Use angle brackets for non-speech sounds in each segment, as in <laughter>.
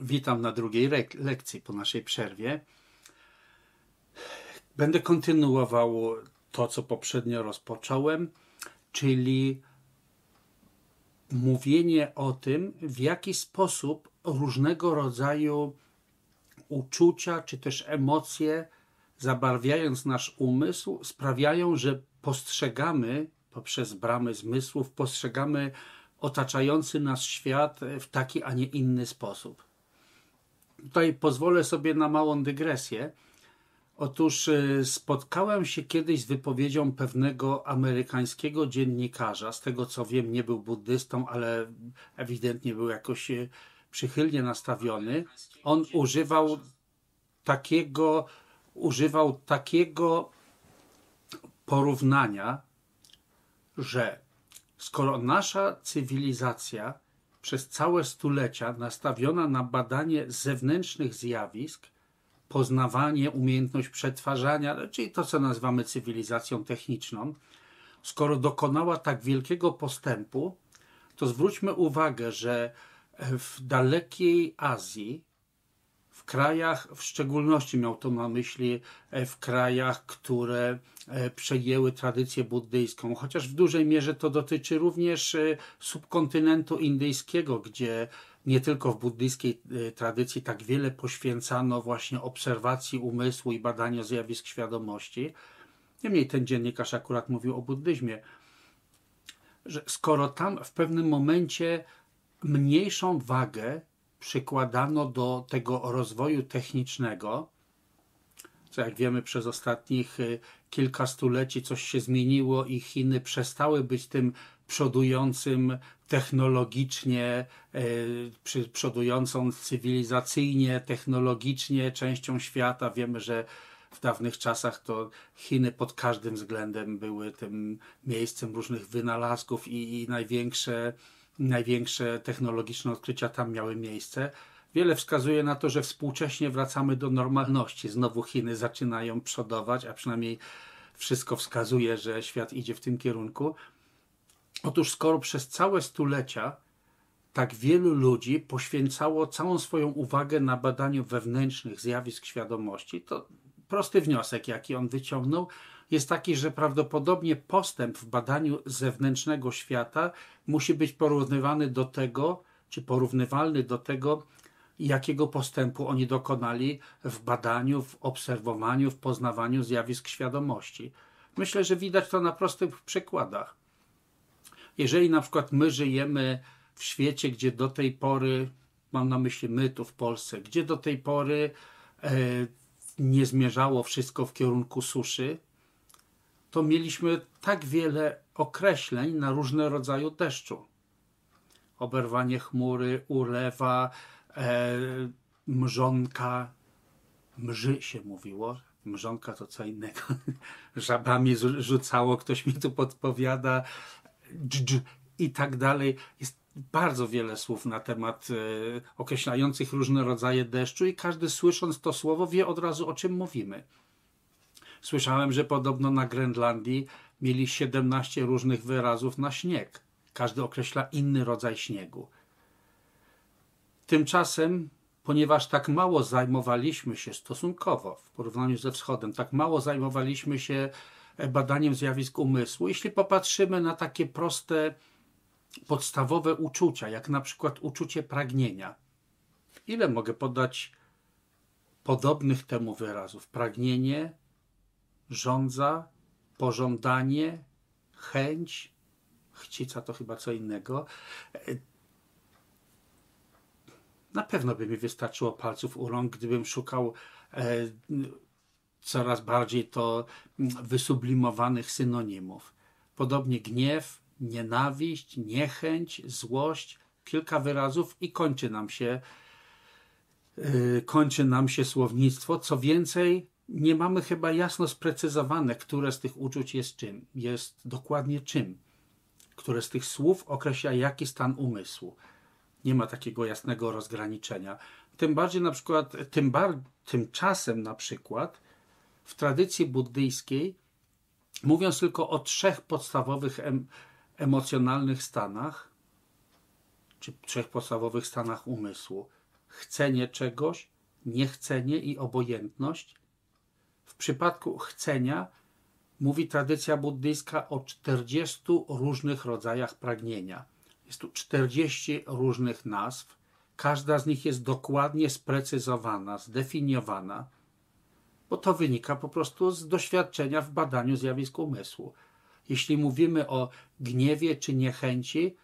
Witam na drugiej lekcji po naszej przerwie. Będę kontynuował to, co poprzednio rozpocząłem, czyli mówienie o tym, w jaki sposób różnego rodzaju uczucia czy też emocje, zabarwiając nasz umysł, sprawiają, że postrzegamy poprzez bramy zmysłów, postrzegamy otaczający nas świat w taki, a nie inny sposób. Tutaj pozwolę sobie na małą dygresję. Otóż y, spotkałem się kiedyś z wypowiedzią pewnego amerykańskiego dziennikarza. Z tego co wiem, nie był buddystą, ale ewidentnie był jakoś y, przychylnie nastawiony. On używał takiego, używał takiego porównania, że skoro nasza cywilizacja przez całe stulecia nastawiona na badanie zewnętrznych zjawisk, poznawanie, umiejętność przetwarzania, czyli to, co nazywamy cywilizacją techniczną, skoro dokonała tak wielkiego postępu, to zwróćmy uwagę, że w dalekiej Azji, krajach, w szczególności miał to na myśli e, w krajach, które e, przejęły tradycję buddyjską, chociaż w dużej mierze to dotyczy również e, subkontynentu indyjskiego, gdzie nie tylko w buddyjskiej tradycji tak wiele poświęcano właśnie obserwacji umysłu i badaniu zjawisk świadomości. Niemniej ten dziennikarz akurat mówił o buddyzmie, że skoro tam w pewnym momencie mniejszą wagę przykładano do tego rozwoju technicznego, co jak wiemy przez ostatnich y, kilka stuleci coś się zmieniło i Chiny przestały być tym przodującym technologicznie, y, przodującą cywilizacyjnie, technologicznie częścią świata. Wiemy, że w dawnych czasach to Chiny pod każdym względem były tym miejscem różnych wynalazków i, i największe największe technologiczne odkrycia tam miały miejsce. Wiele wskazuje na to, że współcześnie wracamy do normalności. Znowu Chiny zaczynają przodować, a przynajmniej wszystko wskazuje, że świat idzie w tym kierunku. Otóż, skoro przez całe stulecia tak wielu ludzi poświęcało całą swoją uwagę na badaniu wewnętrznych zjawisk świadomości, to prosty wniosek, jaki on wyciągnął, jest taki, że prawdopodobnie postęp w badaniu zewnętrznego świata musi być porównywany do tego, czy porównywalny do tego, jakiego postępu oni dokonali w badaniu, w obserwowaniu, w poznawaniu zjawisk świadomości. Myślę, że widać to na prostych przykładach. Jeżeli na przykład my żyjemy w świecie, gdzie do tej pory, mam na myśli my tu w Polsce, gdzie do tej pory e, nie zmierzało wszystko w kierunku suszy, to mieliśmy tak wiele określeń na różne rodzaje deszczu. Oberwanie chmury, ulewa, e, mrzonka, mrzy się mówiło. Mrzonka to co innego. <laughs> Żabami rzucało, ktoś mi tu podpowiada, dż, i tak dalej. Jest bardzo wiele słów na temat e, określających różne rodzaje deszczu i każdy słysząc to słowo wie od razu o czym mówimy. Słyszałem, że podobno na Grenlandii mieli 17 różnych wyrazów na śnieg. Każdy określa inny rodzaj śniegu. Tymczasem, ponieważ tak mało zajmowaliśmy się stosunkowo w porównaniu ze wschodem, tak mało zajmowaliśmy się e, badaniem zjawisk umysłu, jeśli popatrzymy na takie proste, podstawowe uczucia, jak na przykład uczucie pragnienia, ile mogę podać podobnych temu wyrazów? Pragnienie, żądza, pożądanie, chęć, chcica to chyba co innego. Na pewno by mi wystarczyło palców u rąk, gdybym szukał e, coraz bardziej to wysublimowanych synonimów. Podobnie gniew, nienawiść, niechęć, złość, kilka wyrazów i kończy nam się e, kończy nam się słownictwo. Co więcej, nie mamy chyba jasno sprecyzowane, które z tych uczuć jest czym, jest dokładnie czym, które z tych słów określa jaki stan umysłu. Nie ma takiego jasnego rozgraniczenia. Tym bardziej na przykład, tym bar, tymczasem na przykład w tradycji buddyjskiej, mówiąc tylko o trzech podstawowych em, emocjonalnych stanach, czy trzech podstawowych stanach umysłu, chcenie czegoś, niechcenie i obojętność. W przypadku chcenia mówi tradycja buddyjska o 40 różnych rodzajach pragnienia. Jest tu 40 różnych nazw. Każda z nich jest dokładnie sprecyzowana, zdefiniowana, bo to wynika po prostu z doświadczenia w badaniu zjawisk umysłu. Jeśli mówimy o gniewie czy niechęci,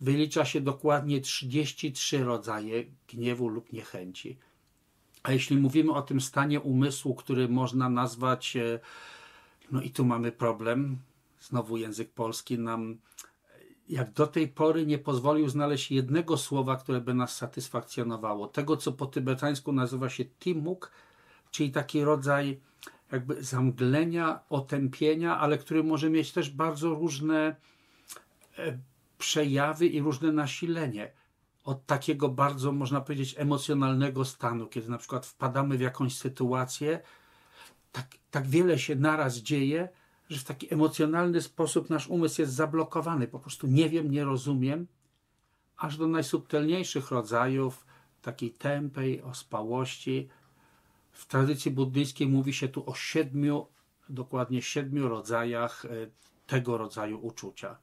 wylicza się dokładnie 33 rodzaje gniewu lub niechęci. A jeśli mówimy o tym stanie umysłu, który można nazwać, e, no i tu mamy problem, znowu język polski nam jak do tej pory nie pozwolił znaleźć jednego słowa, które by nas satysfakcjonowało. Tego, co po tybetańsku nazywa się timuk, czyli taki rodzaj jakby zamglenia, otępienia, ale który może mieć też bardzo różne e, przejawy i różne nasilenie. Od takiego bardzo, można powiedzieć, emocjonalnego stanu, kiedy na przykład wpadamy w jakąś sytuację, tak, tak wiele się naraz dzieje, że w taki emocjonalny sposób nasz umysł jest zablokowany. Po prostu nie wiem, nie rozumiem, aż do najsubtelniejszych rodzajów takiej tępej ospałości. W tradycji buddyjskiej mówi się tu o siedmiu, dokładnie siedmiu rodzajach e, tego rodzaju uczucia.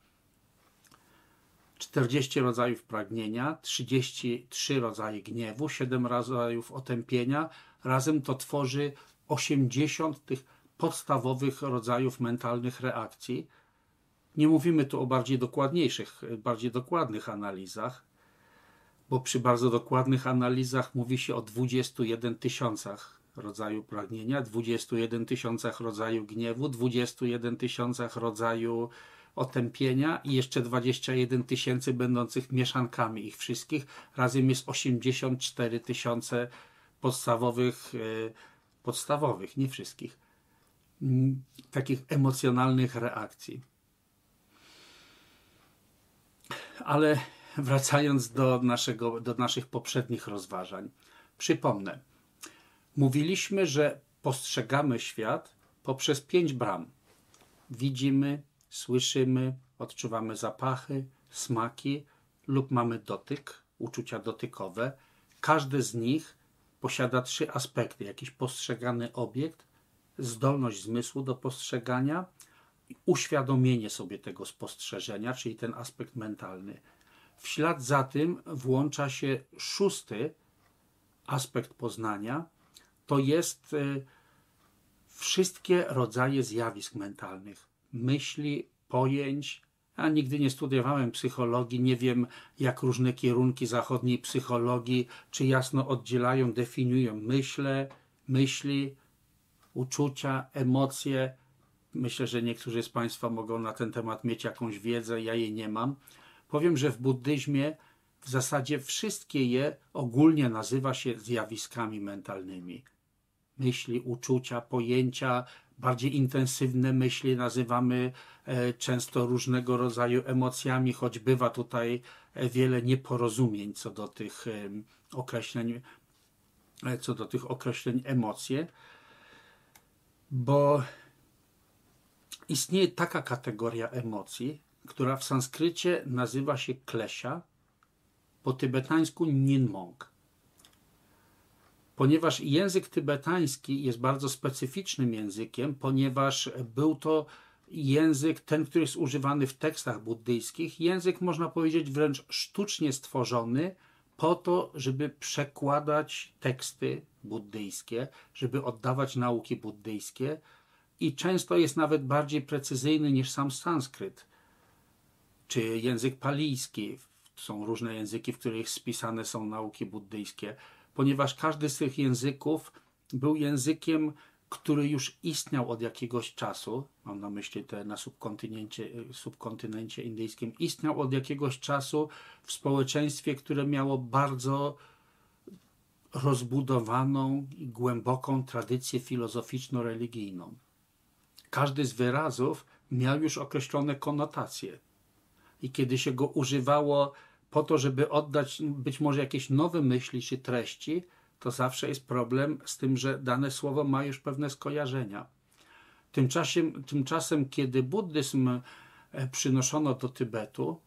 40 rodzajów pragnienia, 33 rodzaje gniewu, 7 rodzajów otępienia. Razem to tworzy 80 tych podstawowych rodzajów mentalnych reakcji. Nie mówimy tu o bardziej dokładniejszych, bardziej dokładnych analizach, bo przy bardzo dokładnych analizach mówi się o 21 tysiącach rodzaju pragnienia, 21 tysiącach rodzaju gniewu, 21 tysiącach rodzaju otępienia i jeszcze 21 tysięcy będących mieszankami ich wszystkich. Razem jest 84 tysiące podstawowych, e, podstawowych, nie wszystkich, takich emocjonalnych reakcji. Ale wracając do, naszego, do naszych poprzednich rozważań, przypomnę, mówiliśmy, że postrzegamy świat poprzez pięć bram. Widzimy, słyszymy, odczuwamy zapachy, smaki lub mamy dotyk, uczucia dotykowe. Każdy z nich posiada trzy aspekty: jakiś postrzegany obiekt, zdolność zmysłu do postrzegania, uświadomienie sobie tego spostrzeżenia, czyli ten aspekt mentalny. W ślad za tym włącza się szósty aspekt poznania, to jest y, wszystkie rodzaje zjawisk mentalnych myśli, pojęć. Ja nigdy nie studiowałem psychologii, nie wiem jak różne kierunki zachodniej psychologii, czy jasno oddzielają, definiują myśle, myśli, uczucia, emocje. Myślę, że niektórzy z Państwa mogą na ten temat mieć jakąś wiedzę, ja jej nie mam. Powiem, że w buddyzmie w zasadzie wszystkie je ogólnie nazywa się zjawiskami mentalnymi. Myśli, uczucia, pojęcia, bardziej intensywne myśli nazywamy e, często różnego rodzaju emocjami, choć bywa tutaj e, wiele nieporozumień co do tych e, określeń, co do tych określeń emocje, bo istnieje taka kategoria emocji, która w sanskrycie nazywa się klesia, po tybetańsku ninmong ponieważ język tybetański jest bardzo specyficznym językiem, ponieważ był to język, ten, który jest używany w tekstach buddyjskich, język można powiedzieć wręcz sztucznie stworzony po to, żeby przekładać teksty buddyjskie, żeby oddawać nauki buddyjskie i często jest nawet bardziej precyzyjny niż sam sanskryt czy język palijski. Są różne języki, w których spisane są nauki buddyjskie ponieważ każdy z tych języków był językiem, który już istniał od jakiegoś czasu, mam na myśli te na subkontynencie, subkontynencie indyjskim, istniał od jakiegoś czasu w społeczeństwie, które miało bardzo rozbudowaną i głęboką tradycję filozoficzno-religijną. Każdy z wyrazów miał już określone konotacje. I kiedy się go używało po to, żeby oddać być może jakieś nowe myśli czy treści, to zawsze jest problem z tym, że dane słowo ma już pewne skojarzenia. Tymczasem, tymczasem kiedy buddyzm e, przynoszono do Tybetu,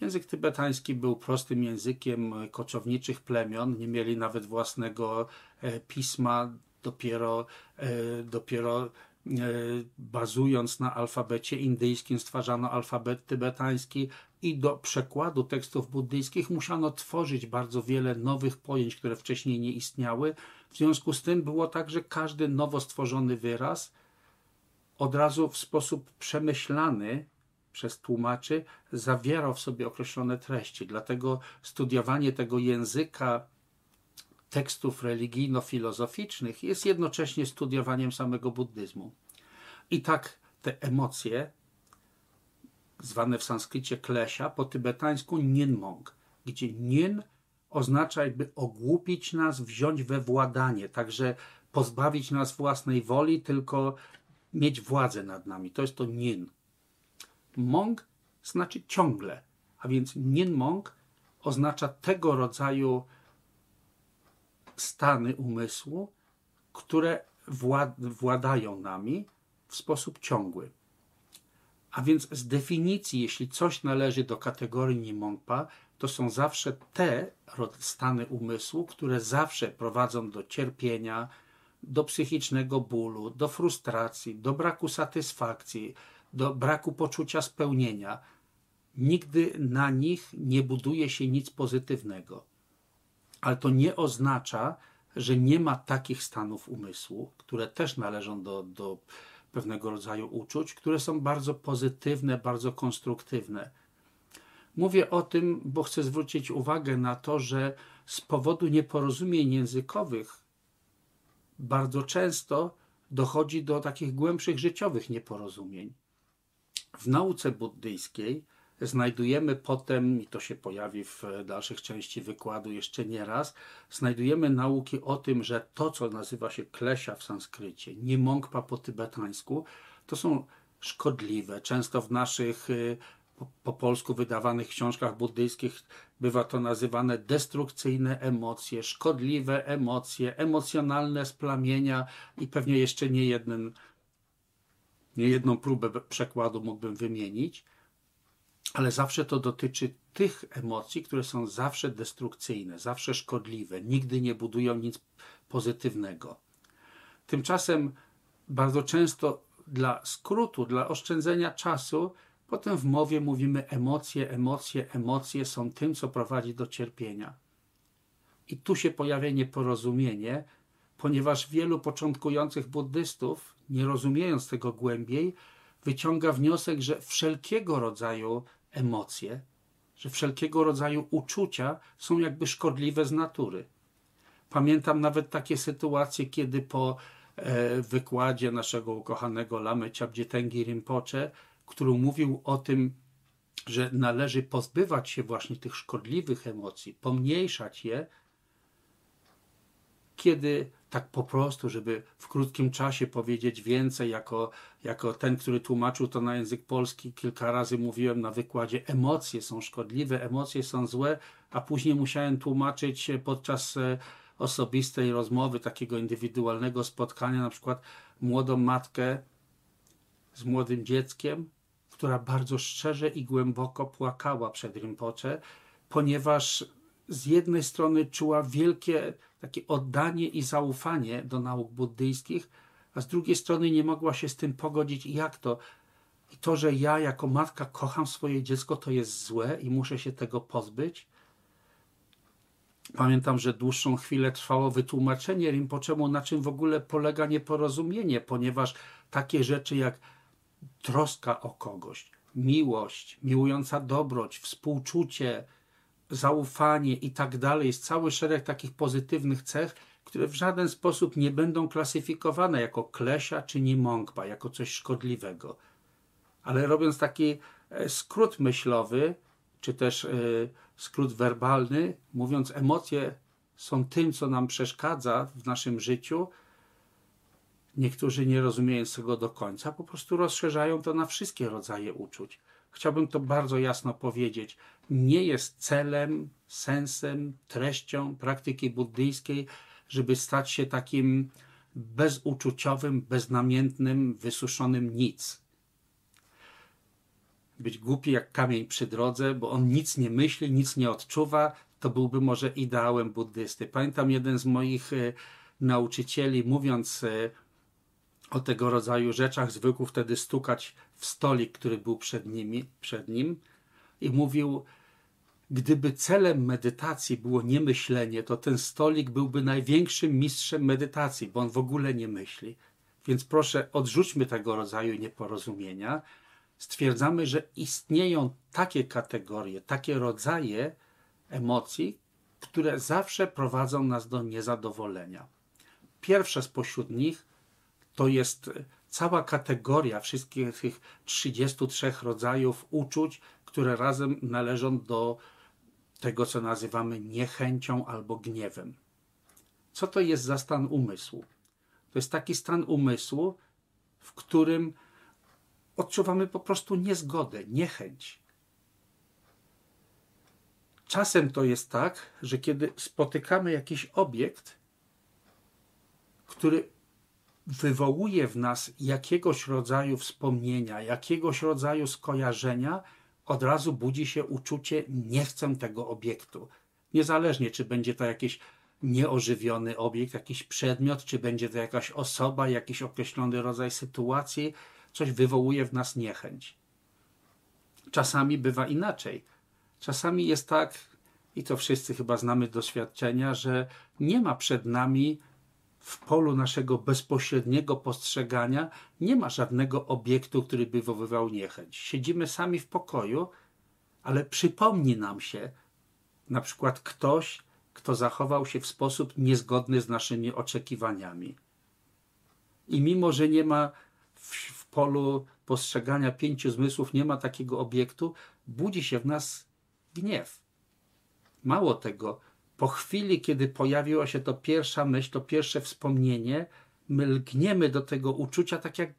Język tybetański był prostym językiem koczowniczych plemion, nie mieli nawet własnego e, pisma, dopiero, e, dopiero bazując na alfabecie indyjskim stwarzano alfabet tybetański i do przekładu tekstów buddyjskich musiano tworzyć bardzo wiele nowych pojęć, które wcześniej nie istniały. W związku z tym było tak, że każdy nowo stworzony wyraz od razu w sposób przemyślany przez tłumaczy zawierał w sobie określone treści. Dlatego studiowanie tego języka tekstów religijno-filozoficznych jest jednocześnie studiowaniem samego buddyzmu. I tak te emocje, zwane w sanskrycie klesia, po tybetańsku ninmong, gdzie nin oznacza jakby ogłupić nas, wziąć we władanie, także pozbawić nas własnej woli, tylko mieć władzę nad nami. To jest to nin. Mong znaczy ciągle, a więc nin mong oznacza tego rodzaju stany umysłu, które władają nami w sposób ciągły. A więc z definicji, jeśli coś należy do kategorii Nimongpa, to są zawsze te stany umysłu, które zawsze prowadzą do cierpienia, do psychicznego bólu, do frustracji, do braku satysfakcji, do braku poczucia spełnienia. Nigdy na nich nie buduje się nic pozytywnego. Ale to nie oznacza, że nie ma takich stanów umysłu, które też należą do, do pewnego rodzaju uczuć, które są bardzo pozytywne, bardzo konstruktywne. Mówię o tym, bo chcę zwrócić uwagę na to, że z powodu nieporozumień językowych bardzo często dochodzi do takich głębszych życiowych nieporozumień. W nauce buddyjskiej znajdujemy potem, i to się pojawi w dalszych części wykładu jeszcze nie raz, znajdujemy nauki o tym, że to, co nazywa się klesia w sanskrycie, niemongpa po tybetańsku, to są szkodliwe. Często w naszych y, po polsku wydawanych książkach buddyjskich bywa to nazywane destrukcyjne emocje, szkodliwe emocje, emocjonalne splamienia i pewnie jeszcze nie, jeden, nie jedną próbę przekładu mógłbym wymienić ale zawsze to dotyczy tych emocji, które są zawsze destrukcyjne, zawsze szkodliwe, nigdy nie budują nic pozytywnego. Tymczasem bardzo często dla skrótu, dla oszczędzenia czasu, potem w mowie mówimy emocje, emocje, emocje są tym, co prowadzi do cierpienia. I tu się pojawia nieporozumienie, ponieważ wielu początkujących buddystów, nie rozumiejąc tego głębiej, wyciąga wniosek, że wszelkiego rodzaju emocje, że wszelkiego rodzaju uczucia są jakby szkodliwe z natury. Pamiętam nawet takie sytuacje, kiedy po e, wykładzie naszego ukochanego Lamy Ciabdzietengi Rinpoche, który mówił o tym, że należy pozbywać się właśnie tych szkodliwych emocji, pomniejszać je, kiedy tak po prostu, żeby w krótkim czasie powiedzieć więcej, jako, jako ten, który tłumaczył to na język polski, kilka razy mówiłem na wykładzie, emocje są szkodliwe, emocje są złe, a później musiałem tłumaczyć podczas e, osobistej rozmowy, takiego indywidualnego spotkania, na przykład młodą matkę z młodym dzieckiem, która bardzo szczerze i głęboko płakała przed Rinpoche, ponieważ z jednej strony czuła wielkie takie oddanie i zaufanie do nauk buddyjskich, a z drugiej strony nie mogła się z tym pogodzić. Jak to? I to, że ja jako matka kocham swoje dziecko, to jest złe i muszę się tego pozbyć. Pamiętam, że dłuższą chwilę trwało wytłumaczenie Rinpoczemu, na czym w ogóle polega nieporozumienie, ponieważ takie rzeczy jak troska o kogoś, miłość, miłująca dobroć, współczucie, zaufanie i tak dalej. Jest cały szereg takich pozytywnych cech, które w żaden sposób nie będą klasyfikowane jako klesia czy nimongpa, jako coś szkodliwego. Ale robiąc taki e, skrót myślowy, czy też e, skrót werbalny, mówiąc, emocje są tym, co nam przeszkadza w naszym życiu, niektórzy nie rozumiejąc tego do końca, po prostu rozszerzają to na wszystkie rodzaje uczuć. Chciałbym to bardzo jasno powiedzieć nie jest celem, sensem, treścią praktyki buddyjskiej, żeby stać się takim bezuczuciowym, beznamiętnym, wysuszonym nic. być głupi jak kamień przy drodze, bo on nic nie myśli, nic nie odczuwa, to byłby może ideałem buddysty. Pamiętam jeden z moich e, nauczycieli, mówiąc e, o tego rodzaju rzeczach, zwykł wtedy stukać w stolik, który był przed, nimi, przed nim i mówił, gdyby celem medytacji było niemyślenie, to ten stolik byłby największym mistrzem medytacji, bo on w ogóle nie myśli. Więc proszę, odrzućmy tego rodzaju nieporozumienia. Stwierdzamy, że istnieją takie kategorie, takie rodzaje emocji, które zawsze prowadzą nas do niezadowolenia. Pierwsze spośród nich to jest cała kategoria wszystkich tych 33 rodzajów uczuć, które razem należą do tego, co nazywamy niechęcią albo gniewem. Co to jest za stan umysłu? To jest taki stan umysłu, w którym odczuwamy po prostu niezgodę, niechęć. Czasem to jest tak, że kiedy spotykamy jakiś obiekt, który wywołuje w nas jakiegoś rodzaju wspomnienia, jakiegoś rodzaju skojarzenia, od razu budzi się uczucie nie chcę tego obiektu. Niezależnie, czy będzie to jakiś nieożywiony obiekt, jakiś przedmiot, czy będzie to jakaś osoba, jakiś określony rodzaj sytuacji, coś wywołuje w nas niechęć. Czasami bywa inaczej. Czasami jest tak, i to wszyscy chyba znamy doświadczenia, że nie ma przed nami w polu naszego bezpośredniego postrzegania nie ma żadnego obiektu, który by wywoływał niechęć. Siedzimy sami w pokoju, ale przypomni nam się na przykład ktoś, kto zachował się w sposób niezgodny z naszymi oczekiwaniami. I mimo, że nie ma w, w polu postrzegania pięciu zmysłów, nie ma takiego obiektu, budzi się w nas gniew. Mało tego, po chwili, kiedy pojawiła się to pierwsza myśl, to pierwsze wspomnienie, my lgniemy do tego uczucia, tak, jak,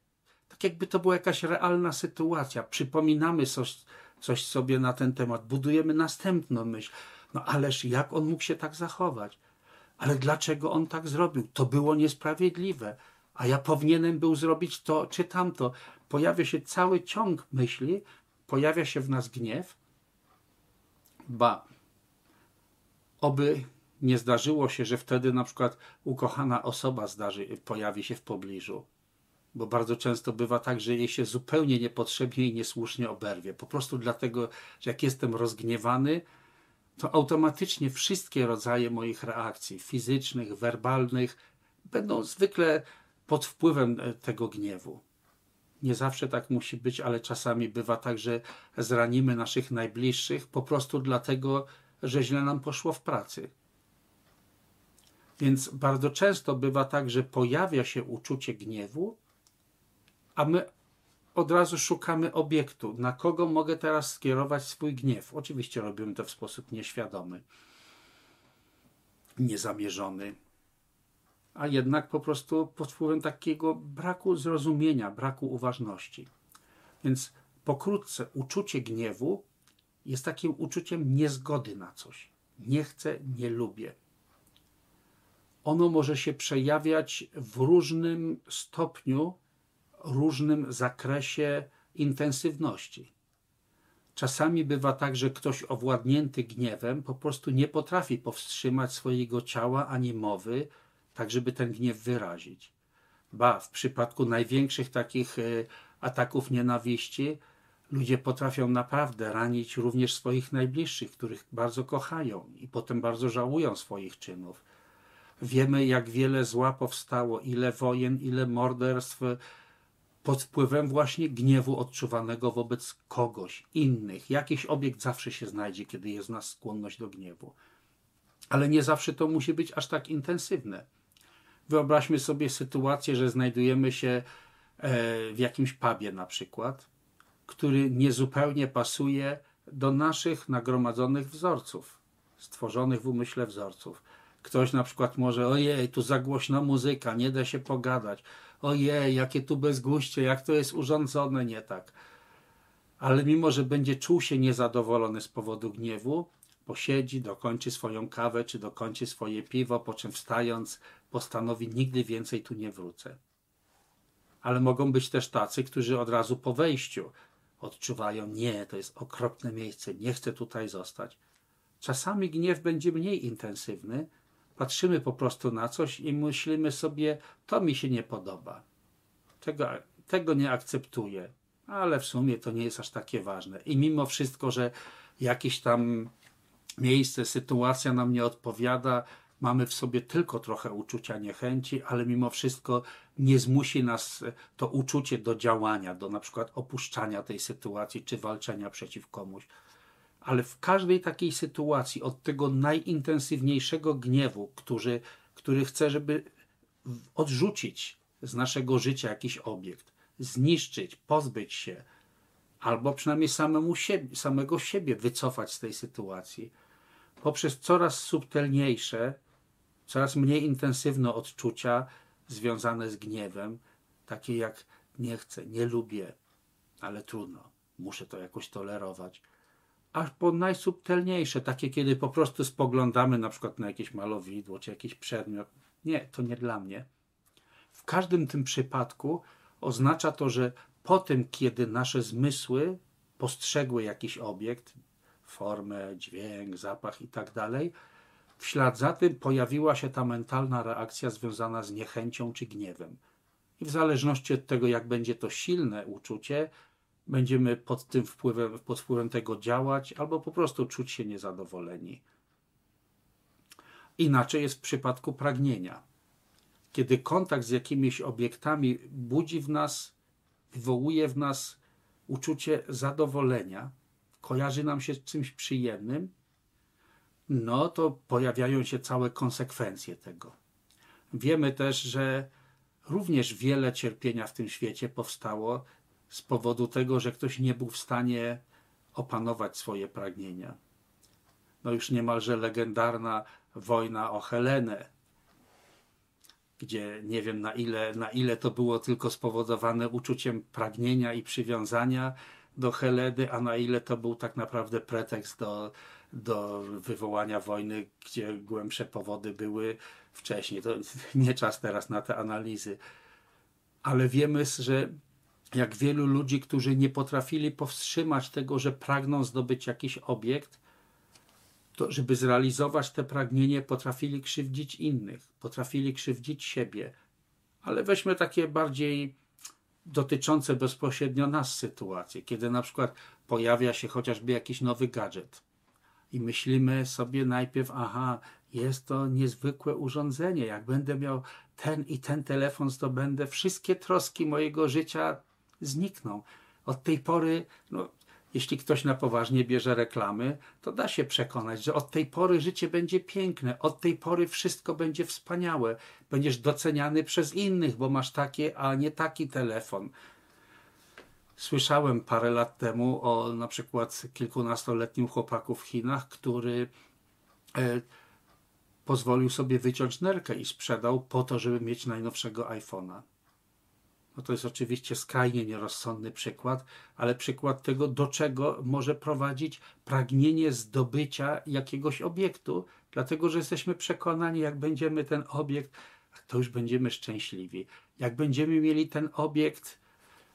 tak jakby to była jakaś realna sytuacja. Przypominamy coś, coś sobie na ten temat, budujemy następną myśl. No ależ jak on mógł się tak zachować? Ale dlaczego on tak zrobił? To było niesprawiedliwe. A ja powinienem był zrobić to czy tamto. Pojawia się cały ciąg myśli, pojawia się w nas gniew. Ba, Oby nie zdarzyło się, że wtedy na przykład ukochana osoba zdarzy, pojawi się w pobliżu. Bo bardzo często bywa tak, że jej się zupełnie niepotrzebnie i niesłusznie oberwie. Po prostu dlatego, że jak jestem rozgniewany, to automatycznie wszystkie rodzaje moich reakcji fizycznych, werbalnych będą zwykle pod wpływem e, tego gniewu. Nie zawsze tak musi być, ale czasami bywa tak, że zranimy naszych najbliższych po prostu dlatego, źle nam poszło w pracy. Więc bardzo często bywa tak, że pojawia się uczucie gniewu, a my od razu szukamy obiektu, na kogo mogę teraz skierować swój gniew. Oczywiście robimy to w sposób nieświadomy, niezamierzony, a jednak po prostu pod wpływem takiego braku zrozumienia, braku uważności. Więc pokrótce, uczucie gniewu jest takim uczuciem niezgody na coś. Nie chcę, nie lubię. Ono może się przejawiać w różnym stopniu, różnym zakresie intensywności. Czasami bywa tak, że ktoś owładnięty gniewem po prostu nie potrafi powstrzymać swojego ciała ani mowy, tak żeby ten gniew wyrazić. Ba, w przypadku największych takich e, ataków nienawiści, Ludzie potrafią naprawdę ranić również swoich najbliższych, których bardzo kochają i potem bardzo żałują swoich czynów. Wiemy, jak wiele zła powstało, ile wojen, ile morderstw pod wpływem właśnie gniewu odczuwanego wobec kogoś, innych. Jakiś obiekt zawsze się znajdzie, kiedy jest w nas skłonność do gniewu. Ale nie zawsze to musi być aż tak intensywne. Wyobraźmy sobie sytuację, że znajdujemy się e, w jakimś pubie na przykład który niezupełnie pasuje do naszych nagromadzonych wzorców, stworzonych w umyśle wzorców. Ktoś na przykład może, ojej, tu za muzyka, nie da się pogadać. Ojej, jakie tu bezguście, jak to jest urządzone nie tak. Ale mimo, że będzie czuł się niezadowolony z powodu gniewu, posiedzi, dokończy swoją kawę czy dokończy swoje piwo, po czym wstając postanowi nigdy więcej tu nie wrócę. Ale mogą być też tacy, którzy od razu po wejściu odczuwają, nie, to jest okropne miejsce, nie chcę tutaj zostać. Czasami gniew będzie mniej intensywny, patrzymy po prostu na coś i myślimy sobie, to mi się nie podoba. Tego, tego nie akceptuję, ale w sumie to nie jest aż takie ważne. I mimo wszystko, że jakieś tam miejsce, sytuacja nam nie odpowiada, mamy w sobie tylko trochę uczucia niechęci, ale mimo wszystko nie zmusi nas to uczucie do działania, do na przykład opuszczania tej sytuacji czy walczenia przeciw komuś. Ale w każdej takiej sytuacji, od tego najintensywniejszego gniewu, który, który chce, żeby odrzucić z naszego życia jakiś obiekt, zniszczyć, pozbyć się, albo przynajmniej samemu siebie, samego siebie wycofać z tej sytuacji, poprzez coraz subtelniejsze, coraz mniej intensywne odczucia związane z gniewem, takie jak nie chcę, nie lubię, ale trudno, muszę to jakoś tolerować. Aż po najsubtelniejsze, takie kiedy po prostu spoglądamy na przykład na jakieś malowidło czy jakiś przedmiot. Nie, to nie dla mnie. W każdym tym przypadku oznacza to, że po tym, kiedy nasze zmysły postrzegły jakiś obiekt, formę, dźwięk, zapach i tak dalej, w ślad za tym pojawiła się ta mentalna reakcja związana z niechęcią czy gniewem. I w zależności od tego, jak będzie to silne uczucie, będziemy pod tym wpływem, pod wpływem tego działać albo po prostu czuć się niezadowoleni. Inaczej jest w przypadku pragnienia. Kiedy kontakt z jakimiś obiektami budzi w nas, wywołuje w nas uczucie zadowolenia, kojarzy nam się z czymś przyjemnym, no to pojawiają się całe konsekwencje tego. Wiemy też, że również wiele cierpienia w tym świecie powstało z powodu tego, że ktoś nie był w stanie opanować swoje pragnienia. No już niemalże legendarna wojna o Helenę, gdzie nie wiem na ile, na ile to było tylko spowodowane uczuciem pragnienia i przywiązania do Heleny, a na ile to był tak naprawdę pretekst do, do wywołania wojny, gdzie głębsze powody były wcześniej. To <laughs> nie czas teraz na te analizy. Ale wiemy, że jak wielu ludzi, którzy nie potrafili powstrzymać tego, że pragną zdobyć jakiś obiekt, to żeby zrealizować te pragnienie, potrafili krzywdzić innych, potrafili krzywdzić siebie. Ale weźmy takie bardziej dotyczące bezpośrednio nas sytuacje, kiedy na przykład pojawia się chociażby jakiś nowy gadżet i myślimy sobie najpierw, aha, jest to niezwykłe urządzenie, jak będę miał ten i ten telefon, to będę wszystkie troski mojego życia znikną. Od tej pory, no, jeśli ktoś na poważnie bierze reklamy, to da się przekonać, że od tej pory życie będzie piękne, od tej pory wszystko będzie wspaniałe. Będziesz doceniany przez innych, bo masz takie, a nie taki telefon. Słyszałem parę lat temu o na przykład kilkunastoletnim chłopaku w Chinach, który e, pozwolił sobie wyciąć nerkę i sprzedał po to, żeby mieć najnowszego iPhone'a. No to jest oczywiście skrajnie nierozsądny przykład, ale przykład tego, do czego może prowadzić pragnienie zdobycia jakiegoś obiektu, dlatego że jesteśmy przekonani, jak będziemy ten obiekt, to już będziemy szczęśliwi. Jak będziemy mieli ten obiekt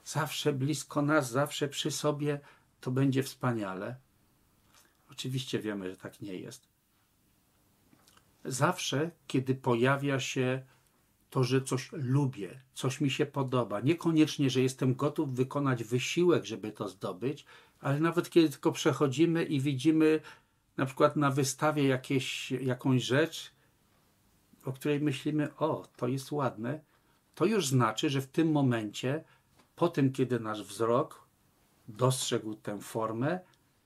zawsze blisko nas, zawsze przy sobie, to będzie wspaniale. Oczywiście wiemy, że tak nie jest. Zawsze, kiedy pojawia się to, że coś lubię, coś mi się podoba. Niekoniecznie, że jestem gotów wykonać wysiłek, żeby to zdobyć, ale nawet kiedy tylko przechodzimy i widzimy na przykład na wystawie jakieś, jakąś rzecz, o której myślimy, o, to jest ładne, to już znaczy, że w tym momencie, po tym, kiedy nasz wzrok dostrzegł tę formę,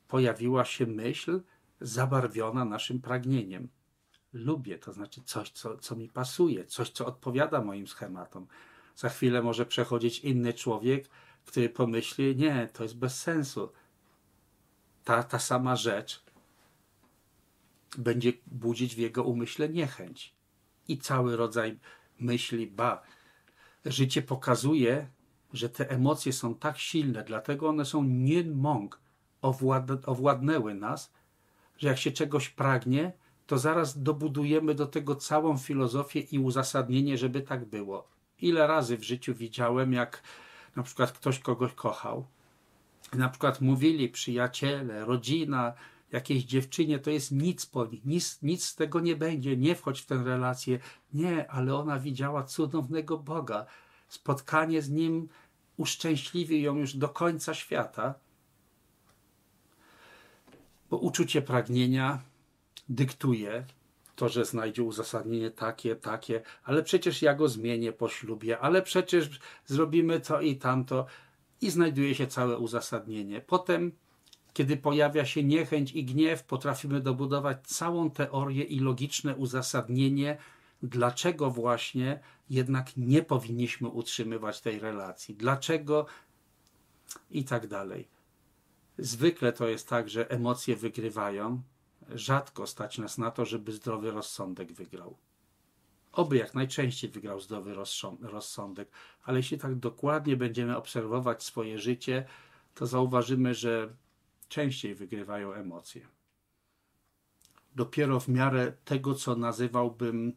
pojawiła się myśl zabarwiona naszym pragnieniem lubię, to znaczy coś, co, co mi pasuje, coś, co odpowiada moim schematom. Za chwilę może przechodzić inny człowiek, który pomyśli, nie, to jest bez sensu. Ta, ta sama rzecz będzie budzić w jego umyśle niechęć. I cały rodzaj myśli, ba, życie pokazuje, że te emocje są tak silne, dlatego one są nie mąk, owład, owładnęły nas, że jak się czegoś pragnie, to zaraz dobudujemy do tego całą filozofię i uzasadnienie, żeby tak było. Ile razy w życiu widziałem, jak na przykład ktoś kogoś kochał, na przykład mówili przyjaciele, rodzina, jakiejś dziewczynie, to jest nic po nich, nic, nic z tego nie będzie, nie wchodź w tę relację. Nie, ale ona widziała cudownego Boga. Spotkanie z Nim uszczęśliwi ją już do końca świata, bo uczucie pragnienia dyktuje to, że znajdzie uzasadnienie takie, takie, ale przecież ja go zmienię po ślubie, ale przecież zrobimy to i tamto i znajduje się całe uzasadnienie. Potem, kiedy pojawia się niechęć i gniew, potrafimy dobudować całą teorię i logiczne uzasadnienie, dlaczego właśnie jednak nie powinniśmy utrzymywać tej relacji, dlaczego i tak dalej. Zwykle to jest tak, że emocje wygrywają. Rzadko stać nas na to, żeby zdrowy rozsądek wygrał. Oby jak najczęściej wygrał zdrowy rozsądek, ale jeśli tak dokładnie będziemy obserwować swoje życie, to zauważymy, że częściej wygrywają emocje. Dopiero w miarę tego, co nazywałbym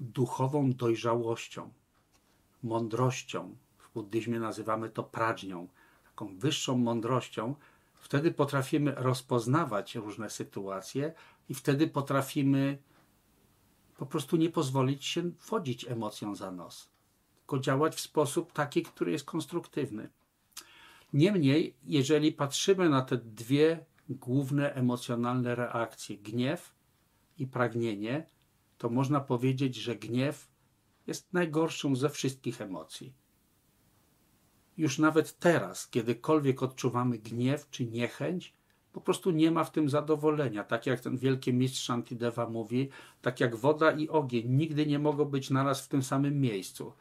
duchową dojrzałością, mądrością, w buddyzmie nazywamy to prażnią, taką wyższą mądrością, wtedy potrafimy rozpoznawać różne sytuacje i wtedy potrafimy po prostu nie pozwolić się wchodzić emocjom za nos, tylko działać w sposób taki, który jest konstruktywny. Niemniej, jeżeli patrzymy na te dwie główne emocjonalne reakcje, gniew i pragnienie, to można powiedzieć, że gniew jest najgorszą ze wszystkich emocji. Już nawet teraz, kiedykolwiek odczuwamy gniew czy niechęć, po prostu nie ma w tym zadowolenia. Tak jak ten wielki mistrz Shantideva mówi, tak jak woda i ogień nigdy nie mogą być naraz w tym samym miejscu.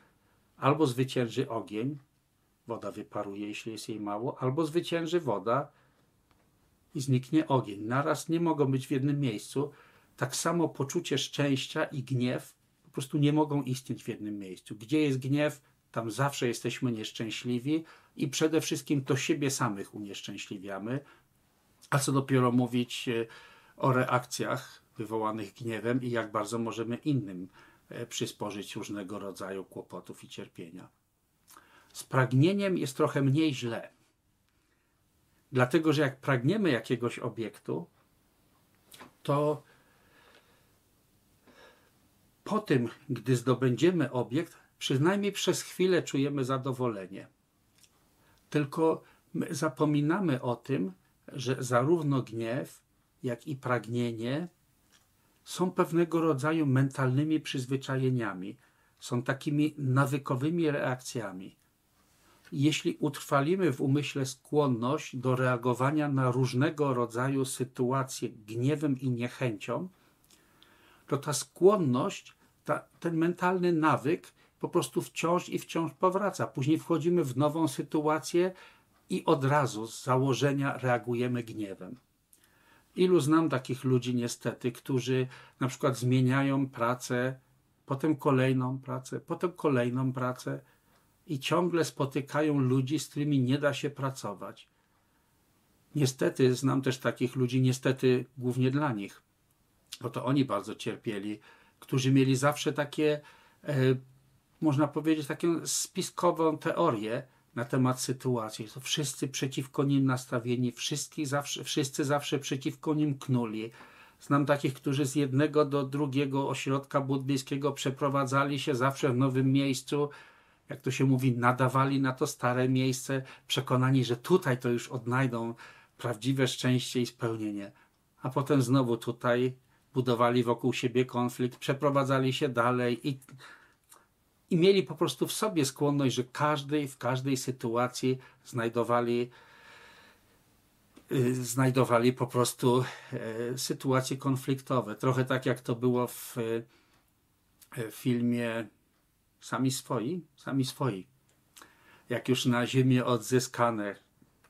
Albo zwycięży ogień, woda wyparuje, jeśli jest jej mało, albo zwycięży woda i zniknie ogień. Naraz nie mogą być w jednym miejscu. Tak samo poczucie szczęścia i gniew po prostu nie mogą istnieć w jednym miejscu. Gdzie jest gniew, tam zawsze jesteśmy nieszczęśliwi i przede wszystkim to siebie samych unieszczęśliwiamy, a co dopiero mówić e, o reakcjach wywołanych gniewem i jak bardzo możemy innym e, przysporzyć różnego rodzaju kłopotów i cierpienia. Z pragnieniem jest trochę mniej źle. Dlatego, że jak pragniemy jakiegoś obiektu, to po tym, gdy zdobędziemy obiekt, przynajmniej przez chwilę czujemy zadowolenie. Tylko zapominamy o tym, że zarówno gniew, jak i pragnienie są pewnego rodzaju mentalnymi przyzwyczajeniami, są takimi nawykowymi reakcjami. Jeśli utrwalimy w umyśle skłonność do reagowania na różnego rodzaju sytuacje gniewem i niechęcią, to ta skłonność, ta, ten mentalny nawyk po prostu wciąż i wciąż powraca. Później wchodzimy w nową sytuację, i od razu z założenia reagujemy gniewem. Ilu znam takich ludzi niestety, którzy na przykład zmieniają pracę, potem kolejną pracę, potem kolejną pracę i ciągle spotykają ludzi, z którymi nie da się pracować. Niestety znam też takich ludzi, niestety głównie dla nich, bo to oni bardzo cierpieli, którzy mieli zawsze takie, e, można powiedzieć, taką spiskową teorię, na temat sytuacji. To wszyscy przeciwko nim nastawieni, wszyscy zawsze, wszyscy zawsze przeciwko nim knuli. Znam takich, którzy z jednego do drugiego ośrodka buddyjskiego przeprowadzali się zawsze w nowym miejscu, jak to się mówi, nadawali na to stare miejsce, przekonani, że tutaj to już odnajdą prawdziwe szczęście i spełnienie. A potem znowu tutaj budowali wokół siebie konflikt, przeprowadzali się dalej i i mieli po prostu w sobie skłonność, że każdej, w każdej sytuacji znajdowali, y, znajdowali po prostu e, sytuacje konfliktowe. Trochę tak jak to było w, w filmie Sami swoi, sami swoi. Jak już na ziemię odzyskane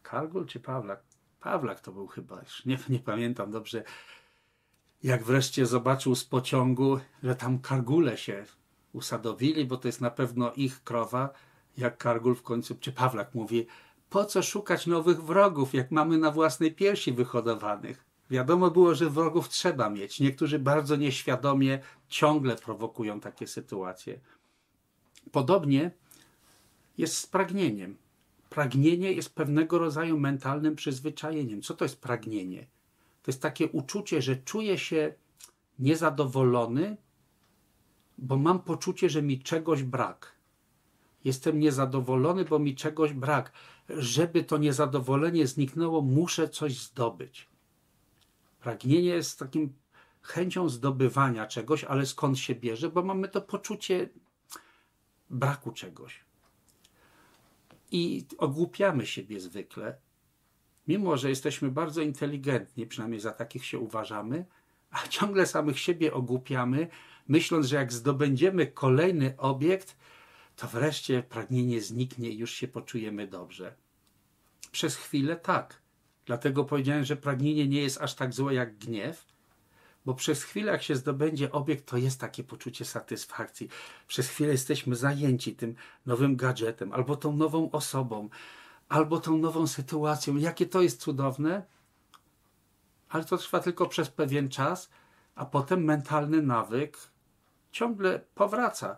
Kargul czy Pawlak? Pawlak to był chyba, już nie, nie pamiętam dobrze. Jak wreszcie zobaczył z pociągu, że tam kargule się usadowili, bo to jest na pewno ich krowa, jak Kargul w końcu, czy Pawlak mówi, po co szukać nowych wrogów, jak mamy na własnej piersi wyhodowanych? Wiadomo było, że wrogów trzeba mieć. Niektórzy bardzo nieświadomie ciągle prowokują takie sytuacje. Podobnie jest z pragnieniem. pragnienie jest pewnego rodzaju mentalnym przyzwyczajeniem. Co to jest pragnienie? To jest takie uczucie, że czuję się niezadowolony, bo mam poczucie, że mi czegoś brak. Jestem niezadowolony, bo mi czegoś brak. Żeby to niezadowolenie zniknęło, muszę coś zdobyć. Pragnienie jest takim chęcią zdobywania czegoś, ale skąd się bierze? Bo mamy to poczucie braku czegoś. I ogłupiamy siebie zwykle, mimo że jesteśmy bardzo inteligentni, przynajmniej za takich się uważamy, a <laughs> ciągle samych siebie ogłupiamy, myśląc, że jak zdobędziemy kolejny obiekt, to wreszcie pragnienie zniknie i już się poczujemy dobrze. Przez chwilę tak. Dlatego powiedziałem, że pragnienie nie jest aż tak złe jak gniew, bo przez chwilę, jak się zdobędzie obiekt, to jest takie poczucie satysfakcji. Przez chwilę jesteśmy zajęci tym nowym gadżetem, albo tą nową osobą, albo tą nową sytuacją. Jakie to jest cudowne, ale to trwa tylko przez pewien czas, a potem mentalny nawyk ciągle powraca.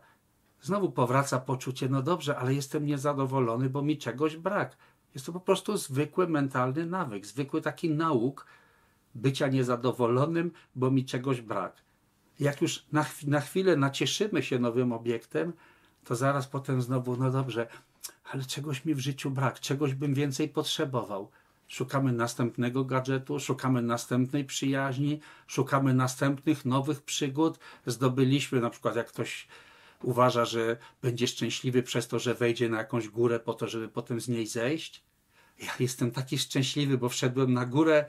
Znowu powraca poczucie, no dobrze, ale jestem niezadowolony, bo mi czegoś brak. Jest to po prostu zwykły mentalny nawyk, zwykły taki nauk bycia niezadowolonym, bo mi czegoś brak. Jak już na, na chwilę nacieszymy się nowym obiektem, to zaraz potem znowu, no dobrze, ale czegoś mi w życiu brak, czegoś bym więcej potrzebował. Szukamy następnego gadżetu, szukamy następnej przyjaźni, szukamy następnych nowych przygód. Zdobyliśmy, na przykład, jak ktoś uważa, że będzie szczęśliwy przez to, że wejdzie na jakąś górę po to, żeby potem z niej zejść. Ja jestem taki szczęśliwy, bo wszedłem na górę,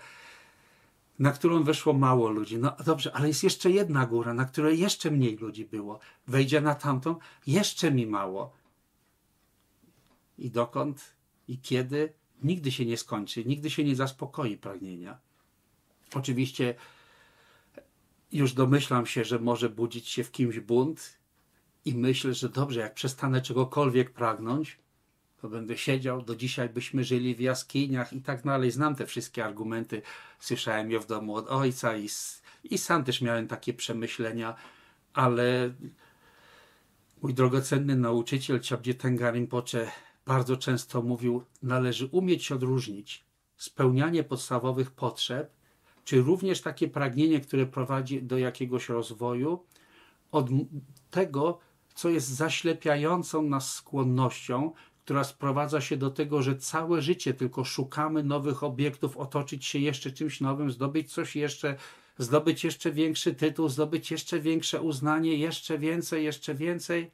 na którą weszło mało ludzi. No dobrze, ale jest jeszcze jedna góra, na której jeszcze mniej ludzi było. Wejdzie na tamtą, jeszcze mi mało. I dokąd i kiedy nigdy się nie skończy, nigdy się nie zaspokoi pragnienia. Oczywiście już domyślam się, że może budzić się w kimś bunt i myślę, że dobrze, jak przestanę czegokolwiek pragnąć, to będę siedział, do dzisiaj byśmy żyli w jaskiniach i tak dalej. Znam te wszystkie argumenty, słyszałem je w domu od ojca i, i sam też miałem takie przemyślenia, ale mój drogocenny nauczyciel Ciabdzie Tengarim Pocze bardzo często mówił, należy umieć odróżnić spełnianie podstawowych potrzeb, czy również takie pragnienie, które prowadzi do jakiegoś rozwoju, od tego, co jest zaślepiającą nas skłonnością, która sprowadza się do tego, że całe życie tylko szukamy nowych obiektów, otoczyć się jeszcze czymś nowym, zdobyć coś jeszcze, zdobyć jeszcze większy tytuł, zdobyć jeszcze większe uznanie, jeszcze więcej, jeszcze więcej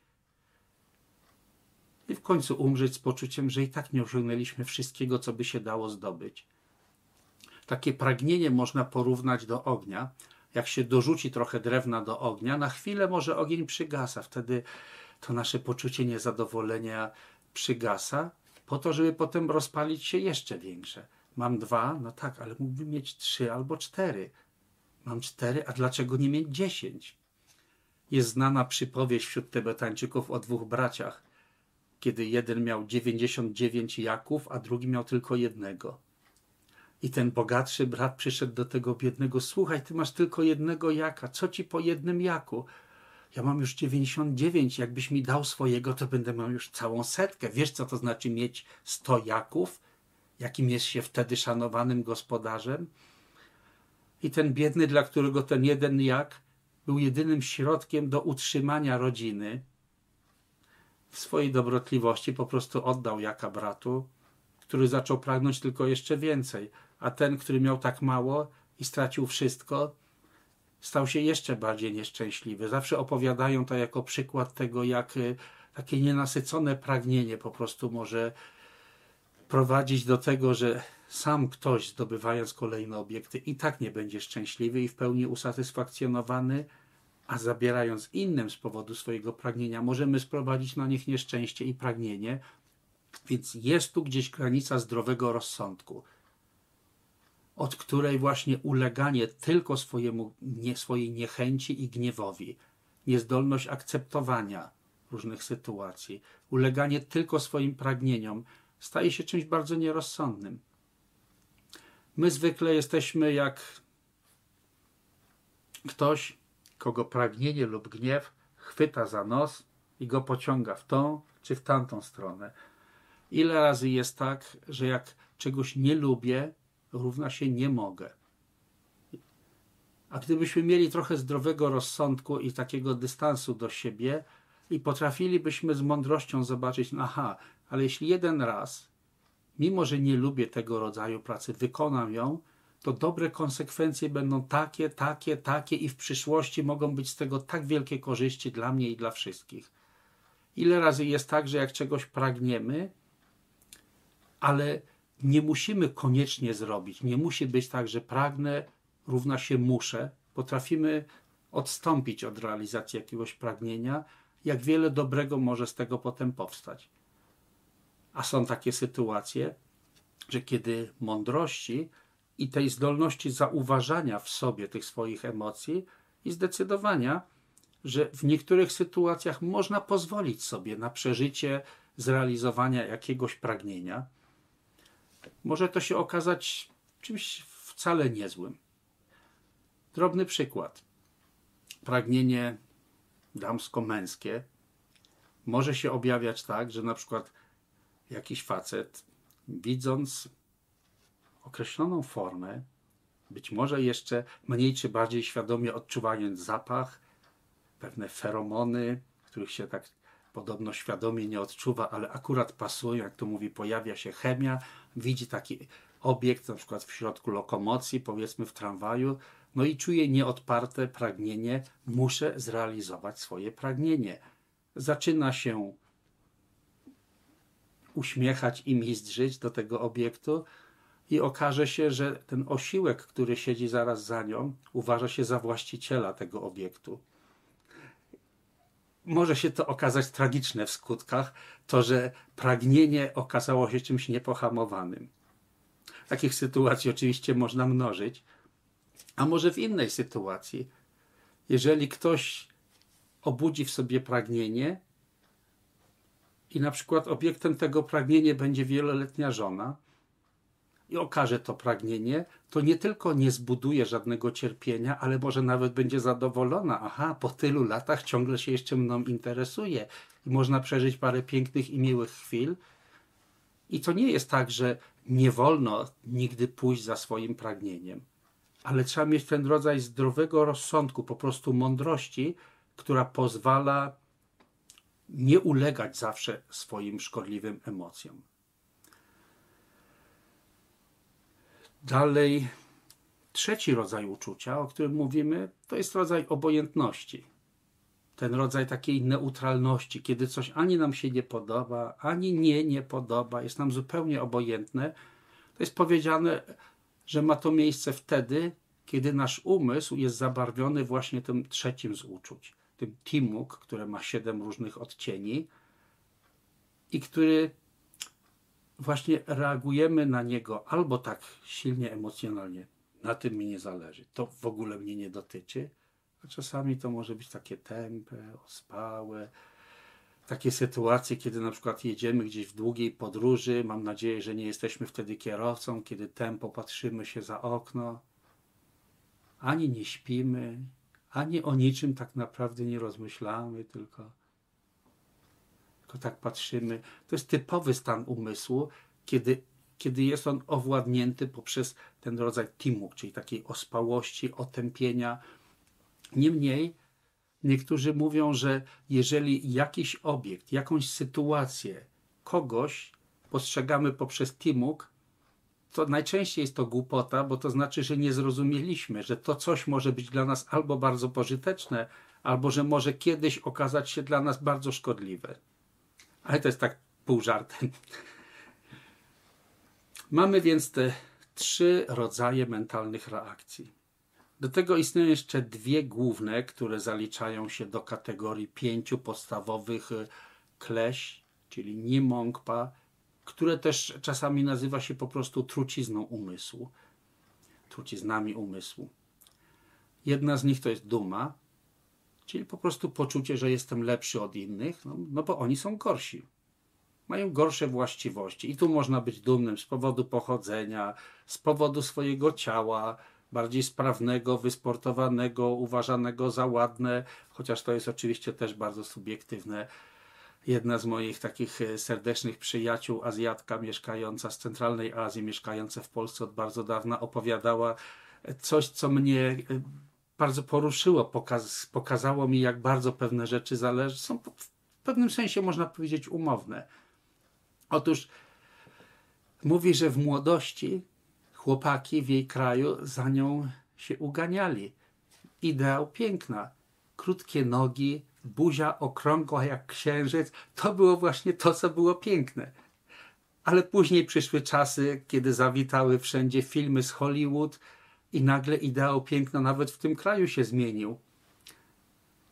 i w końcu umrzeć z poczuciem, że i tak nie osiągnęliśmy wszystkiego, co by się dało zdobyć. Takie pragnienie można porównać do ognia. Jak się dorzuci trochę drewna do ognia, na chwilę może ogień przygasa, wtedy to nasze poczucie niezadowolenia przygasa, po to, żeby potem rozpalić się jeszcze większe. Mam dwa, no tak, ale mógłbym mieć trzy albo cztery. Mam cztery, a dlaczego nie mieć dziesięć? Jest znana przypowieść wśród Tybetańczyków o dwóch braciach kiedy jeden miał 99 jaków, a drugi miał tylko jednego. I ten bogatszy brat przyszedł do tego biednego: Słuchaj, ty masz tylko jednego jaka, co ci po jednym jaku? Ja mam już 99, jakbyś mi dał swojego, to będę miał już całą setkę. Wiesz, co to znaczy mieć 100 jaków? Jakim jest się wtedy szanowanym gospodarzem? I ten biedny, dla którego ten jeden jak był jedynym środkiem do utrzymania rodziny, w swojej dobrotliwości po prostu oddał jaka bratu, który zaczął pragnąć tylko jeszcze więcej, a ten, który miał tak mało i stracił wszystko, stał się jeszcze bardziej nieszczęśliwy. Zawsze opowiadają to jako przykład tego, jak y, takie nienasycone pragnienie po prostu może prowadzić do tego, że sam ktoś zdobywając kolejne obiekty i tak nie będzie szczęśliwy i w pełni usatysfakcjonowany, a zabierając innym z powodu swojego pragnienia, możemy sprowadzić na nich nieszczęście i pragnienie, więc jest tu gdzieś granica zdrowego rozsądku, od której właśnie uleganie tylko swojemu, nie, swojej niechęci i gniewowi, niezdolność akceptowania różnych sytuacji, uleganie tylko swoim pragnieniom staje się czymś bardzo nierozsądnym. My zwykle jesteśmy jak ktoś, kogo pragnienie lub gniew chwyta za nos i go pociąga w tą czy w tamtą stronę. Ile razy jest tak, że jak czegoś nie lubię, równa się nie mogę. A gdybyśmy mieli trochę zdrowego rozsądku i takiego dystansu do siebie i potrafilibyśmy z mądrością zobaczyć, no aha, ale jeśli jeden raz, mimo że nie lubię tego rodzaju pracy, wykonam ją, to dobre konsekwencje będą takie, takie, takie i w przyszłości mogą być z tego tak wielkie korzyści dla mnie i dla wszystkich. Ile razy jest tak, że jak czegoś pragniemy, ale nie musimy koniecznie zrobić. Nie musi być tak, że pragnę równa się muszę. Potrafimy odstąpić od realizacji jakiegoś pragnienia, jak wiele dobrego może z tego potem powstać. A są takie sytuacje, że kiedy mądrości i tej zdolności zauważania w sobie tych swoich emocji i zdecydowania, że w niektórych sytuacjach można pozwolić sobie na przeżycie zrealizowania jakiegoś pragnienia, może to się okazać czymś wcale niezłym. Drobny przykład. Pragnienie damsko-męskie może się objawiać tak, że na przykład jakiś facet, widząc określoną formę, być może jeszcze mniej czy bardziej świadomie odczuwając zapach, pewne feromony, których się tak podobno świadomie nie odczuwa, ale akurat pasują, jak to mówi, pojawia się chemia, widzi taki obiekt, na przykład w środku lokomocji, powiedzmy w tramwaju, no i czuje nieodparte pragnienie, muszę zrealizować swoje pragnienie. Zaczyna się uśmiechać i mizdrzyć do tego obiektu i okaże się, że ten osiłek, który siedzi zaraz za nią, uważa się za właściciela tego obiektu może się to okazać tragiczne w skutkach, to że pragnienie okazało się czymś niepohamowanym. Takich sytuacji oczywiście można mnożyć, a może w innej sytuacji, jeżeli ktoś obudzi w sobie pragnienie i na przykład obiektem tego pragnienia będzie wieloletnia żona, i okaże to pragnienie, to nie tylko nie zbuduje żadnego cierpienia, ale może nawet będzie zadowolona. Aha, po tylu latach ciągle się jeszcze mną interesuje i można przeżyć parę pięknych i miłych chwil. I to nie jest tak, że nie wolno nigdy pójść za swoim pragnieniem, ale trzeba mieć ten rodzaj zdrowego rozsądku, po prostu mądrości, która pozwala nie ulegać zawsze swoim szkodliwym emocjom. Dalej, trzeci rodzaj uczucia, o którym mówimy, to jest rodzaj obojętności. Ten rodzaj takiej neutralności, kiedy coś ani nam się nie podoba, ani nie, nie podoba, jest nam zupełnie obojętne. To jest powiedziane, że ma to miejsce wtedy, kiedy nasz umysł jest zabarwiony właśnie tym trzecim z uczuć, tym timuk, które ma siedem różnych odcieni i który właśnie reagujemy na niego albo tak silnie emocjonalnie, na tym mi nie zależy, to w ogóle mnie nie dotyczy, a czasami to może być takie tępe, ospałe, takie sytuacje, kiedy na przykład jedziemy gdzieś w długiej podróży, mam nadzieję, że nie jesteśmy wtedy kierowcą, kiedy tempo patrzymy się za okno, ani nie śpimy, ani o niczym tak naprawdę nie rozmyślamy, tylko tylko tak patrzymy. To jest typowy stan umysłu, kiedy, kiedy jest on owładnięty poprzez ten rodzaj timuk, czyli takiej ospałości, otępienia. Niemniej niektórzy mówią, że jeżeli jakiś obiekt, jakąś sytuację, kogoś postrzegamy poprzez timuk, to najczęściej jest to głupota, bo to znaczy, że nie zrozumieliśmy, że to coś może być dla nas albo bardzo pożyteczne, albo że może kiedyś okazać się dla nas bardzo szkodliwe. Ale to jest tak pół żartem. Mamy więc te trzy rodzaje mentalnych reakcji. Do tego istnieją jeszcze dwie główne, które zaliczają się do kategorii pięciu podstawowych e, kleś, czyli nimongpa, które też czasami nazywa się po prostu trucizną umysłu, truciznami umysłu. Jedna z nich to jest duma, Czyli po prostu poczucie, że jestem lepszy od innych, no, no bo oni są gorsi. Mają gorsze właściwości. I tu można być dumnym z powodu pochodzenia, z powodu swojego ciała, bardziej sprawnego, wysportowanego, uważanego za ładne, chociaż to jest oczywiście też bardzo subiektywne. jedna z moich takich e, serdecznych przyjaciół, Azjatka mieszkająca z centralnej Azji, mieszkająca w Polsce od bardzo dawna, opowiadała coś, co mnie e, bardzo poruszyło, pokaz, pokazało mi, jak bardzo pewne rzeczy zależy, są w pewnym sensie, można powiedzieć, umowne. Otóż mówi, że w młodości chłopaki w jej kraju za nią się uganiali. Ideał piękna. Krótkie nogi, buzia okrągła jak księżyc. To było właśnie to, co było piękne. Ale później przyszły czasy, kiedy zawitały wszędzie filmy z Hollywood i nagle ideał piękna nawet w tym kraju się zmienił.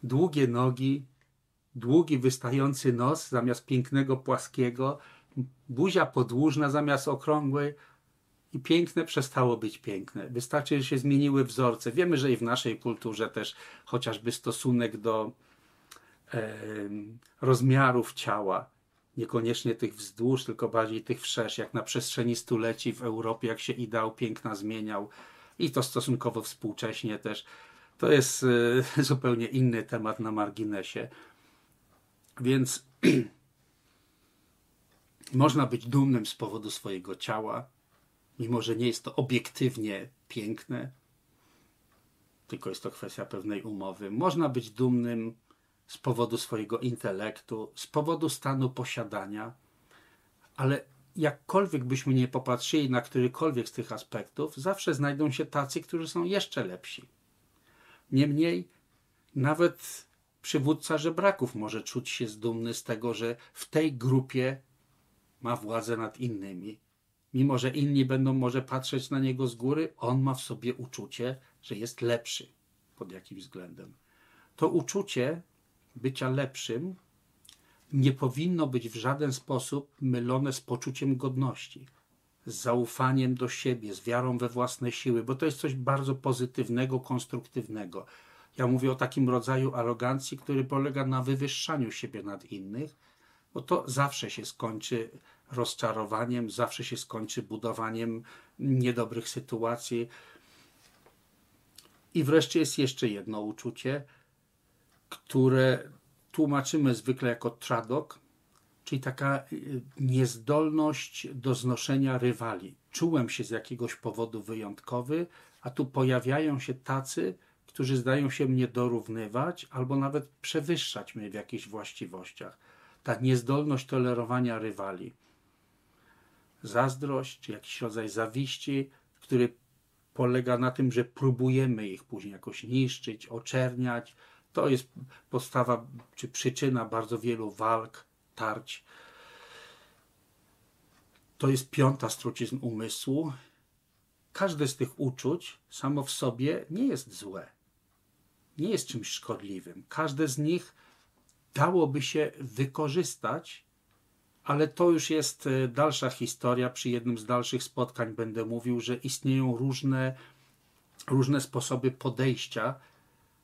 Długie nogi, długi wystający nos zamiast pięknego płaskiego, buzia podłużna zamiast okrągłej, i piękne przestało być piękne. Wystarczy, że się zmieniły wzorce. Wiemy, że i w naszej kulturze też chociażby stosunek do e, rozmiarów ciała, niekoniecznie tych wzdłuż, tylko bardziej tych wszerz, jak na przestrzeni stuleci w Europie, jak się ideał piękna zmieniał i to stosunkowo współcześnie też. To jest e, <laughs> zupełnie inny temat na marginesie. Więc <clears throat> można być dumnym z powodu swojego ciała, mimo że nie jest to obiektywnie piękne, tylko jest to kwestia pewnej umowy. Można być dumnym z powodu swojego intelektu, z powodu stanu posiadania, ale jakkolwiek byśmy nie popatrzyli na którykolwiek z tych aspektów, zawsze znajdą się tacy, którzy są jeszcze lepsi. Niemniej, nawet przywódca żebraków może czuć się dumny z tego, że w tej grupie ma władzę nad innymi, mimo że inni będą może patrzeć na niego z góry, on ma w sobie uczucie, że jest lepszy pod jakimś względem. To uczucie bycia lepszym nie powinno być w żaden sposób mylone z poczuciem godności, z zaufaniem do siebie, z wiarą we własne siły, bo to jest coś bardzo pozytywnego, konstruktywnego. Ja mówię o takim rodzaju arogancji, który polega na wywyższaniu siebie nad innych, bo to zawsze się skończy rozczarowaniem, zawsze się skończy budowaniem niedobrych sytuacji. I wreszcie jest jeszcze jedno uczucie, które tłumaczymy zwykle jako tradok, czyli taka y, niezdolność do znoszenia rywali. Czułem się z jakiegoś powodu wyjątkowy, a tu pojawiają się tacy, którzy zdają się mnie dorównywać albo nawet przewyższać mnie w jakichś właściwościach. Ta niezdolność tolerowania rywali zazdrość, czy jakiś rodzaj zawiści, który polega na tym, że próbujemy ich później jakoś niszczyć, oczerniać. To jest podstawa czy przyczyna bardzo wielu walk, tarć. To jest piąta trucizn umysłu. Każde z tych uczuć samo w sobie nie jest złe. Nie jest czymś szkodliwym. Każde z nich dałoby się wykorzystać ale to już jest e, dalsza historia. Przy jednym z dalszych spotkań będę mówił, że istnieją różne, różne sposoby podejścia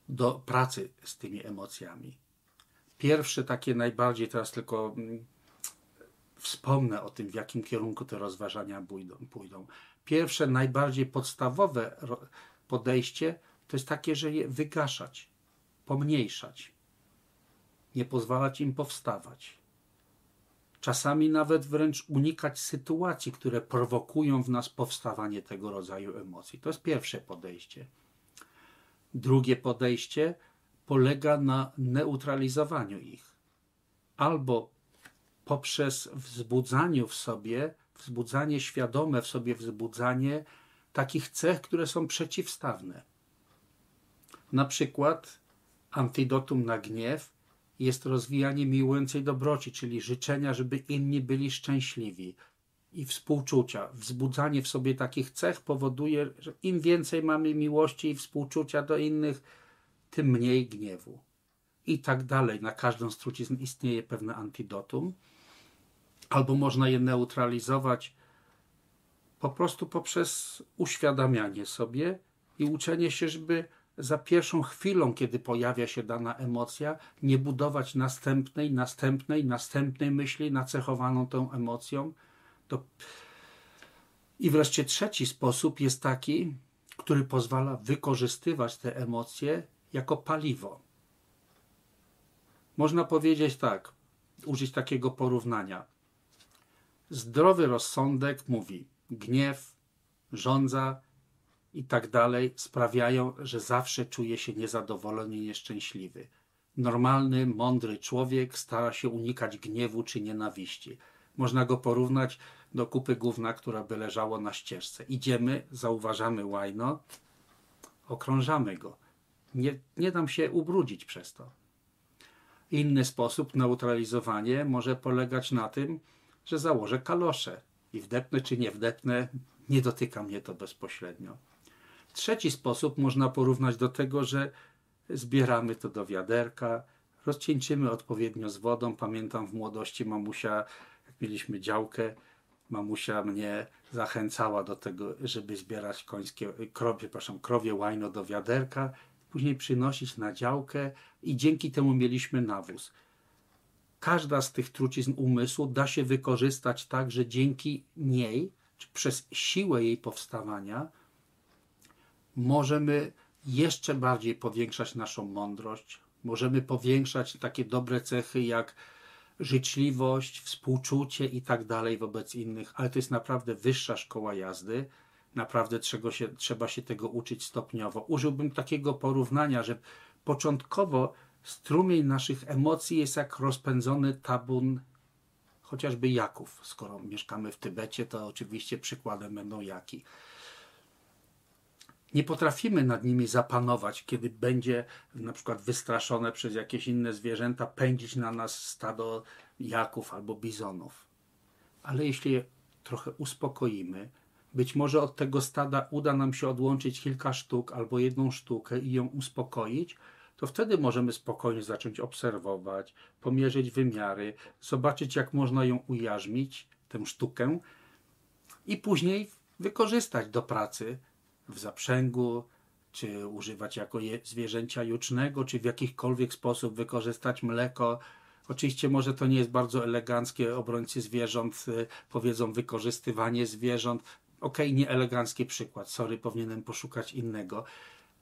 do pracy z tymi emocjami. Pierwsze, takie najbardziej, teraz tylko mm, wspomnę o tym, w jakim kierunku te rozważania pójdą. Pierwsze, najbardziej podstawowe podejście to jest takie, że je wygaszać, pomniejszać, nie pozwalać im powstawać czasami nawet wręcz unikać sytuacji, które prowokują w nas powstawanie tego rodzaju emocji. To jest pierwsze podejście. Drugie podejście polega na neutralizowaniu ich. Albo poprzez wzbudzaniu w sobie, wzbudzanie świadome w sobie, wzbudzanie takich cech, które są przeciwstawne. Na przykład antidotum na gniew jest rozwijanie miłującej dobroci, czyli życzenia, żeby inni byli szczęśliwi i współczucia. Wzbudzanie w sobie takich cech powoduje, że im więcej mamy miłości i współczucia do innych, tym mniej gniewu. I tak dalej. Na każdą z trucizn istnieje pewne antidotum. Albo można je neutralizować po prostu poprzez uświadamianie sobie i uczenie się, żeby za pierwszą chwilą, kiedy pojawia się dana emocja, nie budować następnej, następnej, następnej myśli nacechowaną tą emocją. To... I wreszcie trzeci sposób jest taki, który pozwala wykorzystywać te emocje jako paliwo. Można powiedzieć tak: użyć takiego porównania. Zdrowy rozsądek mówi, gniew, żądza i tak dalej sprawiają, że zawsze czuje się niezadowolony i nieszczęśliwy. Normalny, mądry człowiek stara się unikać gniewu czy nienawiści. Można go porównać do kupy gówna, która by leżało na ścieżce. Idziemy, zauważamy łajno, okrążamy go. Nie, nie dam się ubrudzić przez to. Inny sposób neutralizowanie może polegać na tym, że założę kalosze i wdepnę czy nie wdepnę, nie dotyka mnie to bezpośrednio. Trzeci sposób można porównać do tego, że zbieramy to do wiaderka, rozcieńczymy odpowiednio z wodą. Pamiętam w młodości mamusia, jak mieliśmy działkę, mamusia mnie zachęcała do tego, żeby zbierać końskie, krowie, przepraszam, krowie łajno do wiaderka, później przynosić na działkę i dzięki temu mieliśmy nawóz. Każda z tych trucizn umysłu da się wykorzystać tak, że dzięki niej, czy przez siłę jej powstawania, możemy jeszcze bardziej powiększać naszą mądrość, możemy powiększać takie dobre cechy jak życzliwość, współczucie i tak dalej wobec innych, ale to jest naprawdę wyższa szkoła jazdy. Naprawdę trzeba się, trzeba się tego uczyć stopniowo. Użyłbym takiego porównania, że początkowo strumień naszych emocji jest jak rozpędzony tabun chociażby jaków. Skoro mieszkamy w Tybecie, to oczywiście przykładem będą jaki nie potrafimy nad nimi zapanować, kiedy będzie na przykład wystraszone przez jakieś inne zwierzęta pędzić na nas stado jaków albo bizonów. Ale jeśli je trochę uspokoimy, być może od tego stada uda nam się odłączyć kilka sztuk albo jedną sztukę i ją uspokoić, to wtedy możemy spokojnie zacząć obserwować, pomierzyć wymiary, zobaczyć, jak można ją ujarzmić, tę sztukę, i później wykorzystać do pracy, w zaprzęgu, czy używać jako zwierzęcia jucznego, czy w jakikolwiek sposób wykorzystać mleko. Oczywiście może to nie jest bardzo eleganckie, obrońcy zwierząt y, powiedzą wykorzystywanie zwierząt. Okej, okay, nie elegancki przykład, sorry, powinienem poszukać innego,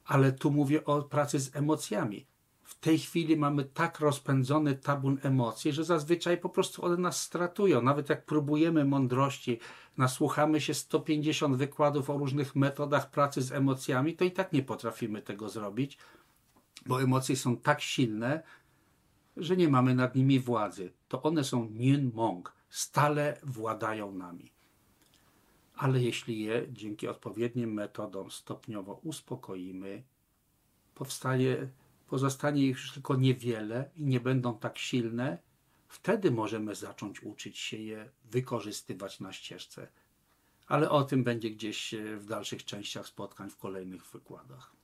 ale tu mówię o pracy z emocjami w tej chwili mamy tak rozpędzony tabun emocji, że zazwyczaj po prostu one nas stratują. Nawet jak próbujemy mądrości, nasłuchamy się 150 wykładów o różnych metodach pracy z emocjami, to i tak nie potrafimy tego zrobić, bo emocje są tak silne, że nie mamy nad nimi władzy. To one są Nien Mong, stale władają nami. Ale jeśli je dzięki odpowiednim metodom stopniowo uspokoimy, powstaje pozostanie ich już tylko niewiele i nie będą tak silne, wtedy możemy zacząć uczyć się je wykorzystywać na ścieżce. Ale o tym będzie gdzieś w dalszych częściach spotkań w kolejnych wykładach.